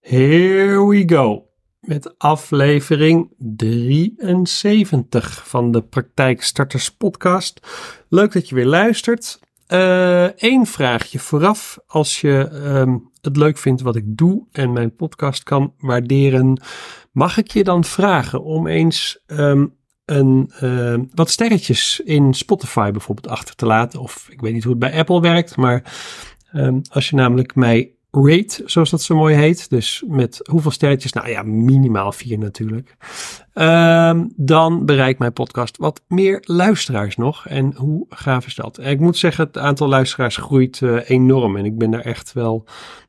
Here we go. Met aflevering 73 van de Praktijkstarters podcast. Leuk dat je weer luistert. Eén vraagje vooraf. Als je ehm, het leuk vindt wat ik doe en mijn podcast kan waarderen, mag ik je dan vragen om eens ehm, een, ehm, wat sterretjes in Spotify bijvoorbeeld achter te laten. Of ik weet niet hoe het bij Apple werkt, maar als je namelijk mij rate, zoals dat zo mooi heet. Dus met hoeveel sterretjes? Nou ja, minimaal vier natuurlijk. Ehm, dan bereikt mijn podcast wat meer luisteraars nog. En hoe gaaf is dat? En ik moet zeggen, het aantal luisteraars groeit uh, enorm. En ik ben daar echt wel,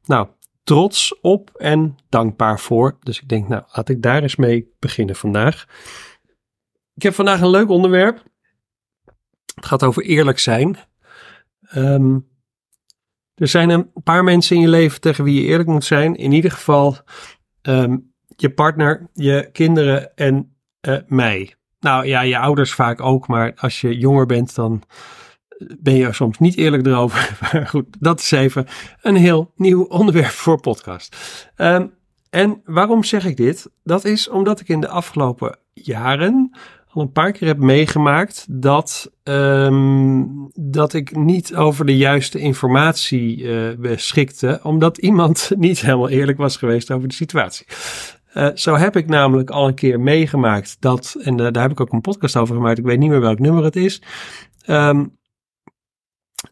nou, trots op en dankbaar voor. Dus ik denk, nou, laat ik daar eens mee beginnen vandaag. Ik heb vandaag een leuk onderwerp. Het gaat over eerlijk zijn. Um, er zijn een paar mensen in je leven tegen wie je eerlijk moet zijn. In ieder geval ehm, je partner, je kinderen en uh, mij. Nou ja, je ouders vaak ook, maar als je jonger bent, dan ben je soms niet eerlijk erover. Maar goed, dat is even een heel nieuw onderwerp voor podcast. Um, en waarom zeg ik dit? Dat is omdat ik in de afgelopen jaren al een paar keer heb meegemaakt dat, um, dat ik niet over de juiste informatie uh, beschikte, omdat iemand niet helemaal eerlijk was geweest over de situatie. Uh, zo heb ik namelijk al een keer meegemaakt dat, en uh, daar heb ik ook een podcast over gemaakt, ik weet niet meer welk nummer het is. Um,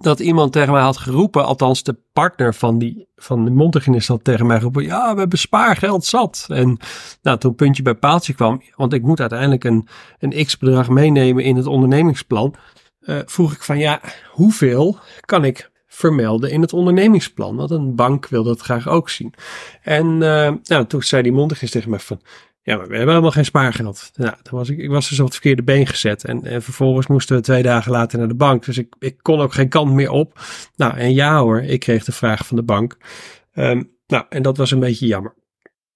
dat iemand tegen mij had geroepen, althans de partner van, die, van de mondhygiënist had tegen mij geroepen, ja, we hebben spaargeld zat. En nou, toen puntje bij paaltje kwam, want ik moet uiteindelijk een, een x-bedrag meenemen in het ondernemingsplan, uh, vroeg ik van, ja, hoeveel kan ik vermelden in het ondernemingsplan? Want een bank wil dat graag ook zien. En uh, nou, toen zei die mondhygiënist tegen mij van, ja, maar we hebben helemaal geen spaargeld. Nou, dan was ik, ik was dus op het verkeerde been gezet. En, en vervolgens moesten we twee dagen later naar de bank. Dus ik, ik kon ook geen kant meer op. Nou, en ja hoor, ik kreeg de vraag van de bank. Um, nou, en dat was een beetje jammer.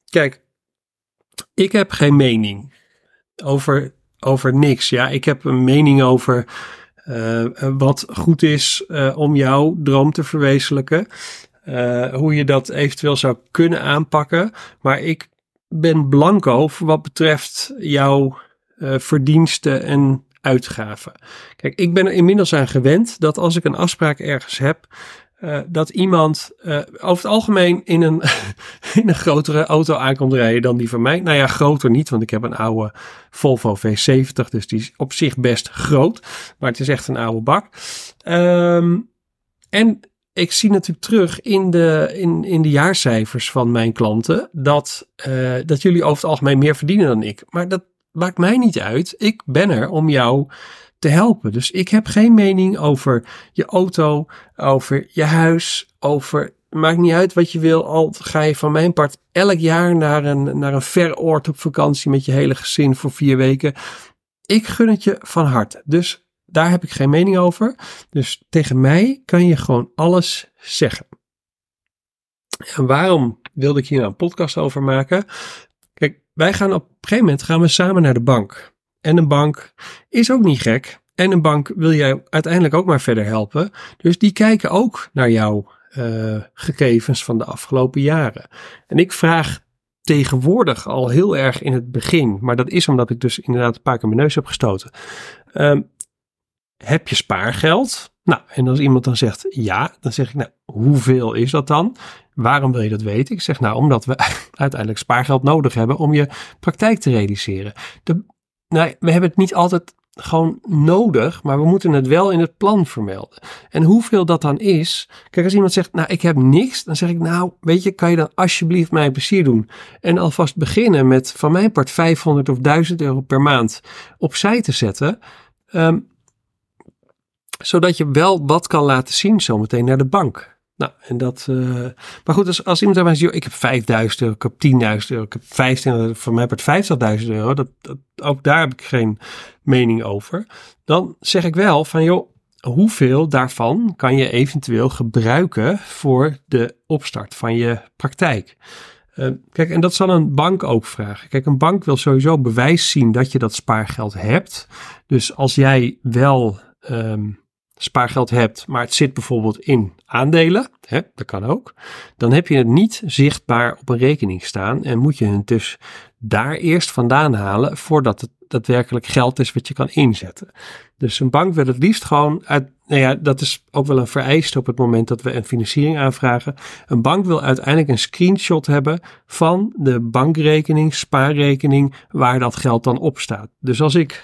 Kijk, ik heb geen mening over, over niks. Ja, ik heb een mening over uh, wat goed is uh, om jouw droom te verwezenlijken. Uh, hoe je dat eventueel zou kunnen aanpakken. Maar ik ben blanco voor wat betreft jouw uh, verdiensten en uitgaven. Kijk, ik ben er inmiddels aan gewend dat als ik een afspraak ergens heb, uh, dat iemand uh, over het algemeen in een, in een grotere auto aankomt rijden dan die van mij. Nou ja, groter niet, want ik heb een oude Volvo V70, dus die is op zich best groot. Maar het is echt een oude bak. Um, en ik zie natuurlijk terug in de, in, in de jaarcijfers van mijn klanten dat, uh, dat jullie over het algemeen meer verdienen dan ik. Maar dat maakt mij niet uit. Ik ben er om jou te helpen. Dus ik heb geen mening over je auto, over je huis, over. Maakt niet uit wat je wil, al ga je van mijn part elk jaar naar een, naar een ver oord op vakantie met je hele gezin voor vier weken. Ik gun het je van harte. Dus daar heb ik geen mening over. Dus tegen mij kan je gewoon alles zeggen. En waarom wilde ik hier nou een podcast over maken? Kijk, wij gaan op een gegeven moment gaan we samen naar de bank. En een bank is ook niet gek. En een bank wil jij uiteindelijk ook maar verder helpen. Dus die kijken ook naar jouw uh, gegevens van de afgelopen jaren. En ik vraag tegenwoordig al heel erg in het begin, maar dat is omdat ik dus inderdaad een paar keer mijn neus heb gestoten. Um, heb je spaargeld? Nou, en als iemand dan zegt ja, dan zeg ik, nou, hoeveel is dat dan? Waarom wil je dat weten? Ik zeg, nou, omdat we uiteindelijk spaargeld nodig hebben om je praktijk te realiseren. De, nou, we hebben het niet altijd gewoon nodig, maar we moeten het wel in het plan vermelden. En hoeveel dat dan is, kijk, als iemand zegt, nou, ik heb niks, dan zeg ik, nou, weet je, kan je dan alsjeblieft mij een plezier doen en alvast beginnen met van mijn part 500 of 1000 euro per maand opzij te zetten. Um, zodat je wel wat kan laten zien zometeen naar de bank. Nou, en dat. Uh, maar goed, als, als iemand daarbij zegt, ik heb 5000 euro, ik heb 10.000 euro, ik heb 15, voor mij het 50.000 euro, dat, dat, ook daar heb ik geen mening over. Dan zeg ik wel van, joh, hoeveel daarvan kan je eventueel gebruiken voor de opstart van je praktijk? Uh, kijk, en dat zal een bank ook vragen. Kijk, een bank wil sowieso bewijs zien dat je dat spaargeld hebt. Dus als jij wel um, spaargeld hebt, maar het zit bijvoorbeeld in aandelen, hè, dat kan ook, dan heb je het niet zichtbaar op een rekening staan en moet je het dus daar eerst vandaan halen voordat het daadwerkelijk geld is wat je kan inzetten. Dus een bank wil het liefst gewoon uit, nou ja, dat is ook wel een vereiste op het moment dat we een financiering aanvragen. Een bank wil uiteindelijk een screenshot hebben van de bankrekening, spaarrekening, waar dat geld dan op staat. Dus als ik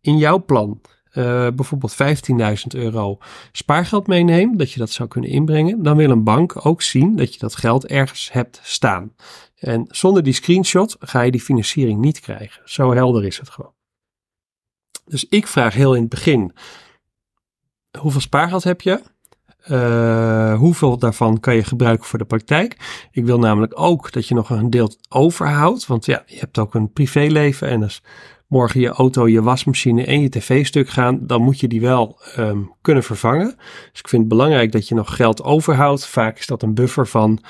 in jouw plan uh, bijvoorbeeld 15.000 euro spaargeld meeneem, dat je dat zou kunnen inbrengen, dan wil een bank ook zien dat je dat geld ergens hebt staan. En zonder die screenshot ga je die financiering niet krijgen. Zo helder is het gewoon. Dus ik vraag heel in het begin: hoeveel spaargeld heb je? Uh, hoeveel daarvan kan je gebruiken voor de praktijk? Ik wil namelijk ook dat je nog een deel overhoudt. Want ja, je hebt ook een privéleven. En als morgen je auto, je wasmachine en je tv stuk gaan, dan moet je die wel um, kunnen vervangen. Dus ik vind het belangrijk dat je nog geld overhoudt. Vaak is dat een buffer van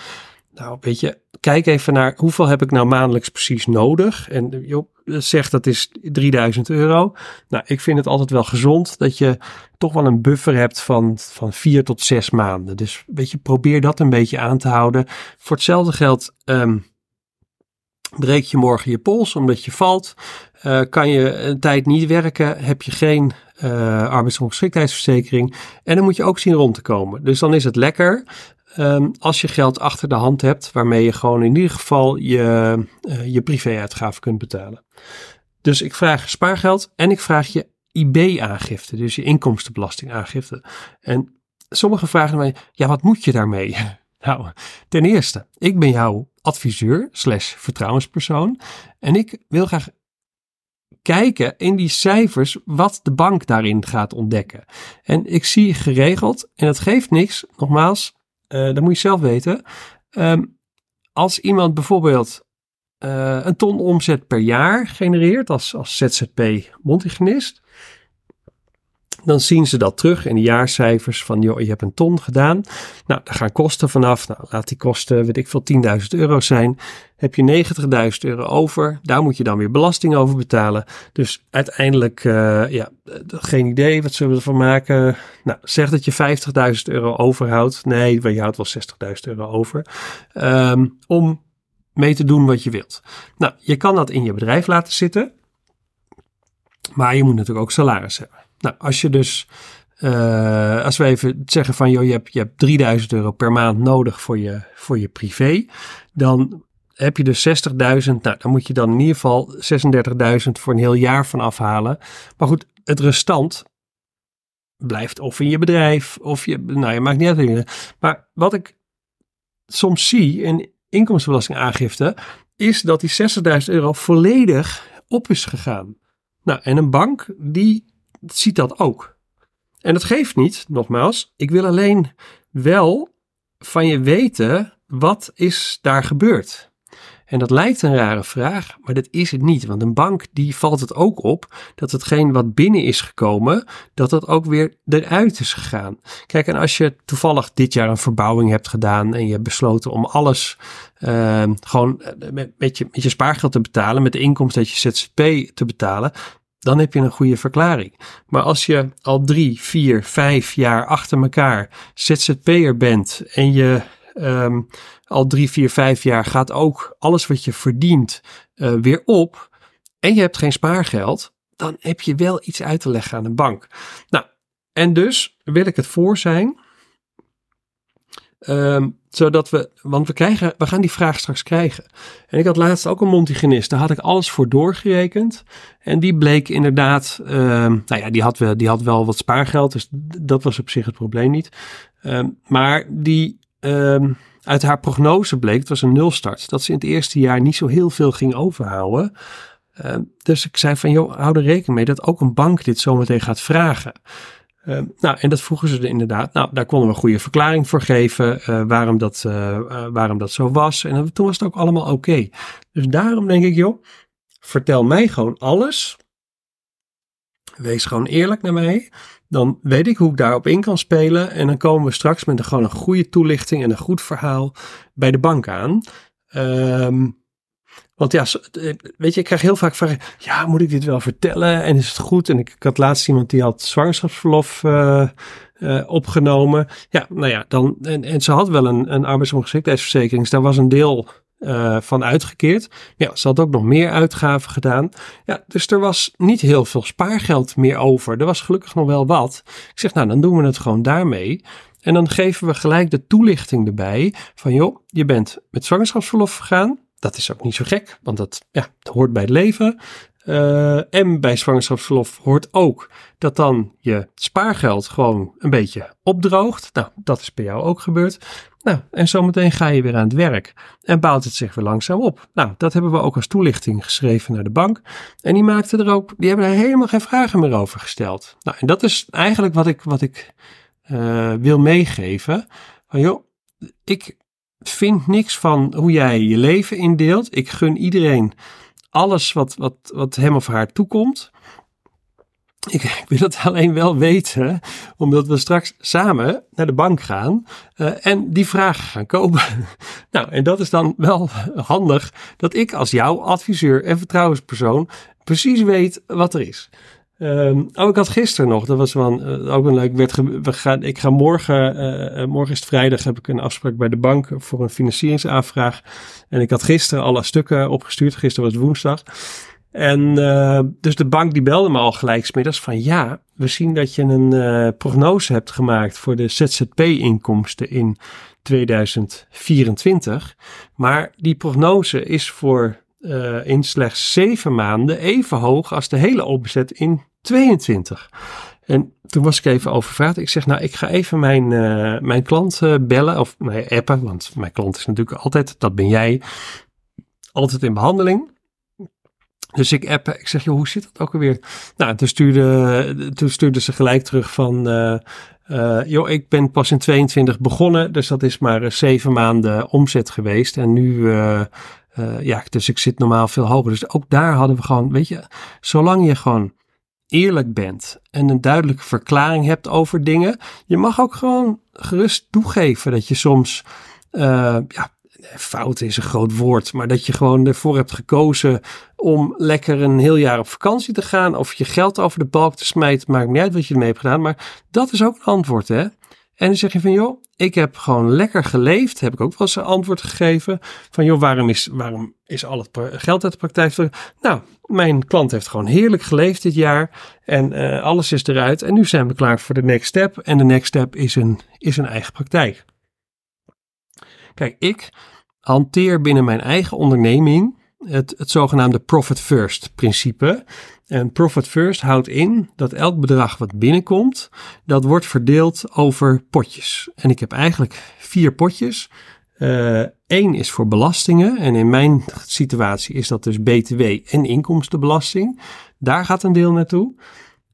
nou, weet je, kijk even naar hoeveel heb ik nou maandelijks precies nodig. En joh, zeg dat is 3000 euro. Nou, ik vind het altijd wel gezond dat je toch wel een buffer hebt van, van vier tot zes maanden. Dus weet je, probeer dat een beetje aan te houden. Voor hetzelfde geld um, breek je morgen je pols omdat je valt. Uh, kan je een tijd niet werken, heb je geen uh, arbeidsongeschiktheidsverzekering. En dan moet je ook zien rond te komen. Dus dan is het lekker Um, als je geld achter de hand hebt, waarmee je gewoon in ieder geval je, uh, je privéuitgaven kunt betalen. Dus ik vraag spaargeld en ik vraag je IB-aangifte, dus je inkomstenbelastingaangifte. En sommigen vragen mij, ja, wat moet je daarmee? Nou, ten eerste, ik ben jouw adviseur slash vertrouwenspersoon en ik wil graag kijken in die cijfers wat de bank daarin gaat ontdekken. En ik zie geregeld, en dat geeft niks, nogmaals, uh, dat moet je zelf weten. Um, als iemand bijvoorbeeld uh, een ton omzet per jaar genereert als, als ZZP mondhygiënist, dan zien ze dat terug in de jaarcijfers van, joh, je hebt een ton gedaan. Nou, daar gaan kosten vanaf. Nou, laat die kosten, weet ik veel, 10.000 euro zijn. Heb je 90.000 euro over, daar moet je dan weer belasting over betalen. Dus uiteindelijk, uh, ja, geen idee, wat zullen we ervan maken? Nou, zeg dat je 50.000 euro overhoudt. Nee, je houdt wel 60.000 euro over. Um, om mee te doen wat je wilt. Nou, je kan dat in je bedrijf laten zitten. Maar je moet natuurlijk ook salaris hebben. Nou, als je dus, uh, als we even zeggen van, joh, je hebt, je hebt 3000 euro per maand nodig voor je, voor je privé, dan heb je dus 60.000. Nou, dan moet je dan in ieder geval 36.000 voor een heel jaar van afhalen. Maar goed, het restant blijft of in je bedrijf, of je, nou, je maakt niet uit. Maar wat ik soms zie in inkomstenbelastingaangifte, is dat die 60.000 euro volledig op is gegaan. Nou, en een bank die ziet dat ook. En dat geeft niet, nogmaals. Ik wil alleen wel van je weten wat is daar gebeurd. En dat lijkt een rare vraag, maar dat is het niet. Want een bank die valt het ook op dat hetgeen wat binnen is gekomen, dat dat ook weer eruit is gegaan. Kijk, en als je toevallig dit jaar een verbouwing hebt gedaan en je hebt besloten om alles uh, gewoon eh, met, met, je, met je spaargeld te betalen, met de inkomsten dat je ZZP te betalen, dan heb je een goede verklaring. Maar als je al drie, vier, vijf jaar achter elkaar ZZP'er bent en je um, al drie, vier, vijf jaar gaat ook alles wat je verdient uh, weer op en je hebt geen spaargeld, dan heb je wel iets uit te leggen aan een bank. Nou, en dus wil ik het voor zijn Um, zodat we, want we krijgen, we gaan die vraag straks krijgen. En ik had laatst ook een Montigenist, daar had ik alles voor doorgerekend. En die bleek inderdaad, um, nou ja, die had, wel, die had wel wat spaargeld, dus dat was op zich het probleem niet. Um, maar die, uit haar prognose bleek, het was een nulstart, dat ze in het eerste jaar niet zo heel veel ging overhouden. dus ik zei van, joh, hou er rekening mee dat ook een bank dit zometeen gaat vragen. Uh, nou, en dat vroegen ze er inderdaad. Nou, daar konden we een goede verklaring voor geven uh, waarom, dat, uh, waarom dat zo was. En toen was het ook allemaal oké. Dus daarom denk ik, joh, vertel mij gewoon alles. Wees gewoon eerlijk naar mij. Dan weet ik hoe ik daarop in kan spelen. En dan komen we straks met een, gewoon een goede toelichting en een goed verhaal bij de bank aan. Um, Want ja, weet je, ik krijg heel vaak vragen, ja, moet ik dit wel vertellen? En is het goed? En ik, had laatst iemand die had zwangerschapsverlof uh, uh, opgenomen. Ja, nou ja, dan, en, en ze had wel een, een arbeidsongeschiktheidsverzekering, dus daar was een deel van uitgekeerd. Ja, ze had ook nog meer uitgaven gedaan. Ja, dus er was niet heel veel spaargeld meer over. Er was gelukkig nog wel wat. Ik zeg, nou, dan doen we het gewoon daarmee. En dan geven we gelijk de toelichting erbij van, joh, je bent met zwangerschapsverlof gegaan. Dat is ook niet zo gek, want dat, ja, hoort bij het leven. Uh, en bij zwangerschapsverlof hoort ook dat dan je spaargeld gewoon een beetje opdroogt. Nou, dat is bij jou ook gebeurd. Nou, en zometeen ga je weer aan het werk en bouwt het zich weer langzaam op. Nou, dat hebben we ook als toelichting geschreven naar de bank. En die maakten er ook, die hebben er helemaal geen vragen meer over gesteld. Nou, en dat is eigenlijk wat ik, wat ik uh, wil meegeven. Van joh, ik vind niks van hoe jij je leven indeelt. Ik gun iedereen alles wat, wat, wat hem of haar toekomt. Ik, ik, wil het alleen wel weten, omdat we straks samen naar de bank gaan uh, en die vragen gaan kopen. nou, en dat is dan wel handig dat ik als jouw adviseur en vertrouwenspersoon precies weet wat er is. Um, oh, ik had gisteren nog, dat was wel uh, ook een leuk. Werd we gaan, ik ga morgen, uh, morgen is het vrijdag, heb ik een afspraak bij de bank voor een financieringsaanvraag. En ik had gisteren alle stukken opgestuurd. Gisteren was woensdag. En dus de bank die belde me al gelijk smiddags van ja, we zien dat je een prognose hebt gemaakt voor de ZZP-inkomsten in 2024. Maar die prognose is voor uh, in slechts zeven maanden even hoog als de hele opzet in 22. En toen was ik even overvraagd. Ik zeg, nou, ik ga even mijn, uh, mijn klant uh, bellen of mijn appen, want mijn klant is natuurlijk altijd, dat ben jij, altijd in behandeling. Dus ik app, ik zeg, joh, hoe zit dat ook alweer? Nou, toen stuurde, toen stuurde ze gelijk terug van, joh, ik ben pas in 22 begonnen, dus dat is maar zeven maanden omzet geweest. En nu, ja, dus ik zit normaal veel hoger. Dus ook daar hadden we gewoon, weet je, zolang je gewoon eerlijk bent en een duidelijke verklaring hebt over dingen. Je mag ook gewoon gerust toegeven dat je soms, uh, ja, fout is een groot woord, maar dat je gewoon ervoor hebt gekozen om lekker een heel jaar op vakantie te gaan of je geld over de balk te smijten, maakt niet uit wat je ermee hebt gedaan, maar dat is ook een antwoord hè. En dan zeg je van joh, ik heb gewoon lekker geleefd. Heb ik ook wel eens een antwoord gegeven. Van joh, waarom is, waarom is al het geld uit de praktijk? Nou, mijn klant heeft gewoon heerlijk geleefd dit jaar. En uh, alles is eruit. En nu zijn we klaar voor de next step. En de next step is een, is een eigen praktijk. Kijk, ik hanteer binnen mijn eigen onderneming het, het zogenaamde profit first principe. En profit first houdt in dat elk bedrag wat binnenkomt, dat wordt verdeeld over potjes. En ik heb eigenlijk vier potjes. Eén uh, is voor belastingen. En in mijn situatie is dat dus BTW en inkomstenbelasting. Daar gaat een deel naartoe.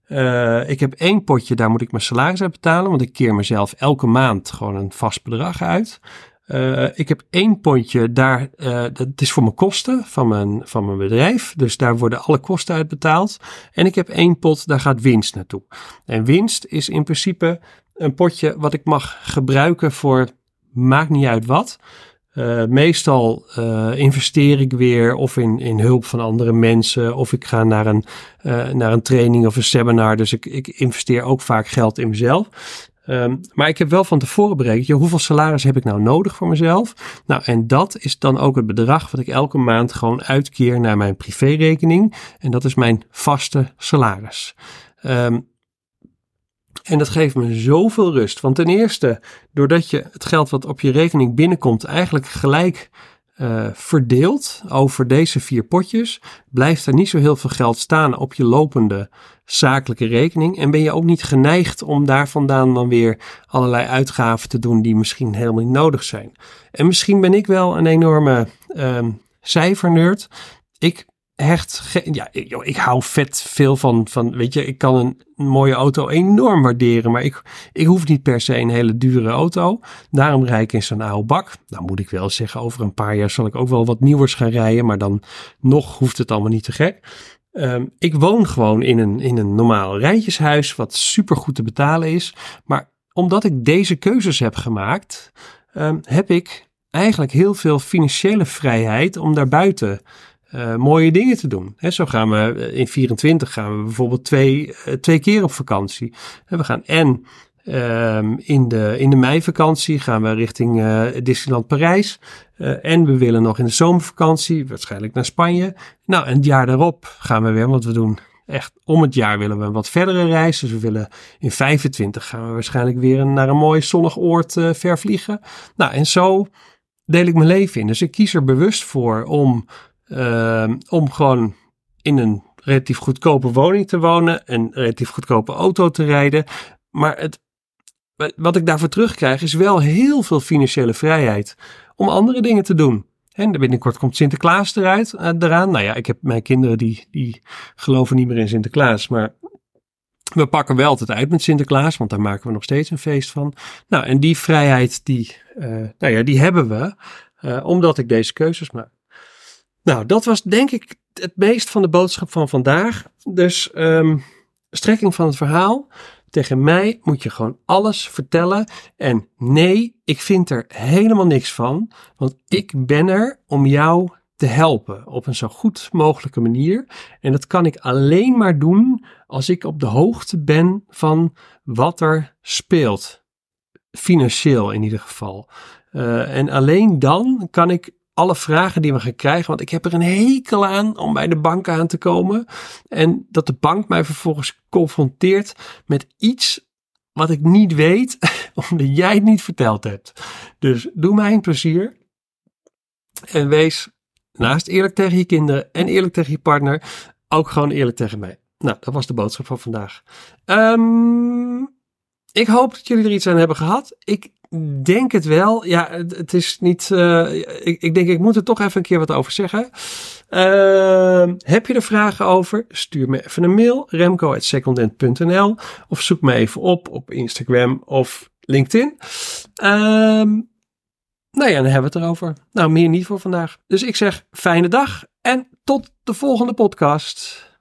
Uh, ik heb één potje, daar moet ik mijn salaris uit betalen. Want ik keer mezelf elke maand gewoon een vast bedrag uit. Uh, ik heb één pontje daar, uh, dat is voor mijn kosten van mijn, van mijn bedrijf. Dus daar worden alle kosten uitbetaald. En ik heb één pot, daar gaat winst naartoe. En winst is in principe een potje wat ik mag gebruiken voor, maakt niet uit wat. Uh, meestal investeer ik weer of in, in hulp van andere mensen. Of ik ga naar een, naar een training of een seminar. Dus ik, ik investeer ook vaak geld in mezelf. Um, maar ik heb wel van tevoren berekend, hoeveel salaris heb ik nou nodig voor mezelf? Nou, en dat is dan ook het bedrag wat ik elke maand gewoon uitkeer naar mijn privérekening. En dat is mijn vaste salaris. Um, en dat geeft me zoveel rust. Want ten eerste, doordat je het geld wat op je rekening binnenkomt eigenlijk gelijk uh, verdeeld over deze vier potjes, blijft er niet zo heel veel geld staan op je lopende zakelijke rekening. En ben je ook niet geneigd om daar vandaan dan weer allerlei uitgaven te doen die misschien helemaal niet nodig zijn. En misschien ben ik wel een enorme um, cijfernerd. Ik hecht, ja, ik hou vet veel van, van, weet je, ik kan een mooie auto enorm waarderen, maar ik, ik hoef niet per se een hele dure auto. Daarom rijd ik in zo'n oude bak. Nou moet ik wel zeggen, over een paar jaar zal ik ook wel wat nieuwers gaan rijden, maar dan nog hoeft het allemaal niet te gek. Um, ik woon gewoon in een, in een normaal rijtjeshuis, wat super goed te betalen is. Maar omdat ik deze keuzes heb gemaakt, um, heb ik eigenlijk heel veel financiële vrijheid om daarbuiten uh, mooie dingen te doen. He, zo gaan we in 24 gaan we bijvoorbeeld twee, twee keer op vakantie. En we gaan en Um, in, de, in de meivakantie gaan we richting uh, Disneyland Parijs. En we willen nog in de zomervakantie, waarschijnlijk naar Spanje. Nou, en het jaar daarop gaan we weer, want we doen echt om het jaar willen we een wat verdere reis. Dus we willen in 25 gaan we waarschijnlijk weer naar een mooi zonnig oord ver vliegen. Nou, en zo deel ik mijn leven in. Dus ik kies er bewust voor om, ehm, om gewoon in een relatief goedkope woning te wonen. En relatief goedkope auto te rijden. Maar het wat ik daarvoor terugkrijg is wel heel veel financiële vrijheid om andere dingen te doen. En binnenkort komt Sinterklaas eruit, uh, eraan. Nou ja, ik heb mijn kinderen die, die geloven niet meer in Sinterklaas. Maar we pakken wel altijd uit met Sinterklaas, want daar maken we nog steeds een feest van. Nou, en die vrijheid, die, uh, nou ja, die hebben we, uh, omdat ik deze keuzes maak. Nou, dat was denk ik het meest van de boodschap van vandaag. Dus um, strekking van het verhaal. Tegen mij moet je gewoon alles vertellen. En nee, ik vind er helemaal niks van. Want ik ben er om jou te helpen op een zo goed mogelijke manier. En dat kan ik alleen maar doen als ik op de hoogte ben van wat er speelt. Financieel in ieder geval. Uh, en alleen dan kan ik alle vragen die we gaan krijgen. Want ik heb er een hekel aan om bij de bank aan te komen. En dat de bank mij vervolgens confronteert met iets wat ik niet weet, omdat jij het niet verteld hebt. Dus doe mij een plezier. En wees naast eerlijk tegen je kinderen en eerlijk tegen je partner, ook gewoon eerlijk tegen mij. Nou, dat was de boodschap van vandaag. Um, ik hoop dat jullie er iets aan hebben gehad. Ik denk het wel. Ja, het, is niet. Uh, ik, ik, denk, ik moet er toch even een keer wat over zeggen. Uh, heb je er vragen over? Stuur me even een mail. remco.secondent.nl Of zoek me even op op Instagram of LinkedIn. Um, nou ja, dan hebben we het erover. Nou, meer niet voor vandaag. Dus ik zeg fijne dag en tot de volgende podcast.